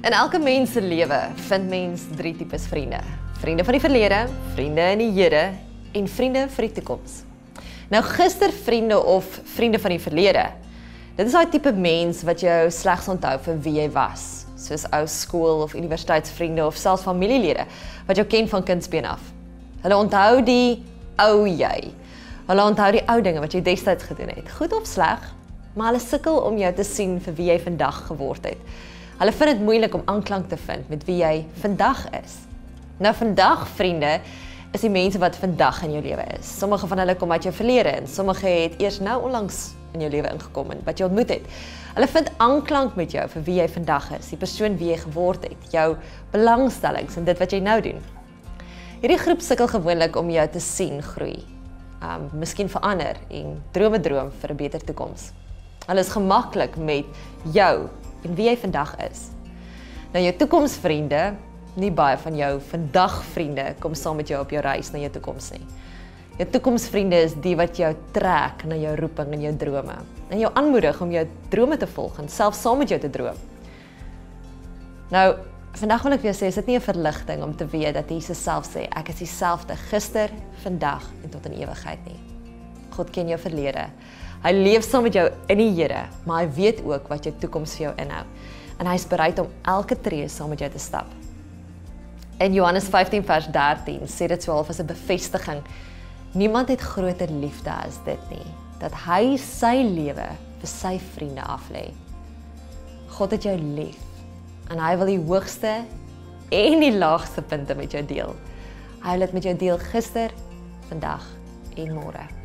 In elke mens se lewe vind mens drie tipes vriende. Vriende van die verlede, vriende in die Here en vriende vir die toekoms. Nou gister vriende of vriende van die verlede. Dit is daai tipe mens wat jou slegs onthou vir wie jy was, soos ou skool of universiteitsvriende of selfs familielede wat jou ken van kindsbeen af. Hulle onthou die ou jy. Hulle onthou die ou dinge wat jy destyds gedoen het, goed of sleg, maar hulle sukkel om jou te sien vir wie jy vandag geword het. Hulle vind dit moeilik om aanklank te vind met wie jy vandag is. Nou vandag vriende is die mense wat vandag in jou lewe is. Sommige van hulle kom uit jou verlede en sommige het eers nou onlangs in jou lewe ingekom en wat jy ontmoet het. Hulle vind aanklank met jou vir wie jy vandag is, die persoon wie jy geword het, jou belangstellings en dit wat jy nou doen. Hierdie groep sukkel gewoonlik om jou te sien groei. Um miskien verander en drome droom vir 'n beter toekoms. Hulle is gemaklik met jou en wie jy vandag is. Nou jou toekomsvriende, nie baie van jou vandag vriende kom saam met jou op jou reis na jou toekoms nie. Jou toekomsvriende is die wat jou trek na jou roeping en jou drome en jou aanmoedig om jou drome te volg en self saam met jou te droom. Nou, vandag wil ek vir jou sê, is dit nie 'n verligting om te weet dat Jesus self sê ek is dieselfde gister, vandag en tot in ewigheid nie. God ken jou verlede. Hy leef saam met jou in die Here, maar hy weet ook wat jou toekoms vir jou inhou. En hy is bereid om elke tree saam met jou te stap. In Johannes 15 vers 13 sê dit swaalf as 'n bevestiging. Niemand het groter liefde as dit nie, dat hy sy lewe vir sy vriende aflê. God het jou lief en hy wil die hoogste en die laagste punte met jou deel. Hy wil dit met jou deel gister, vandag en môre.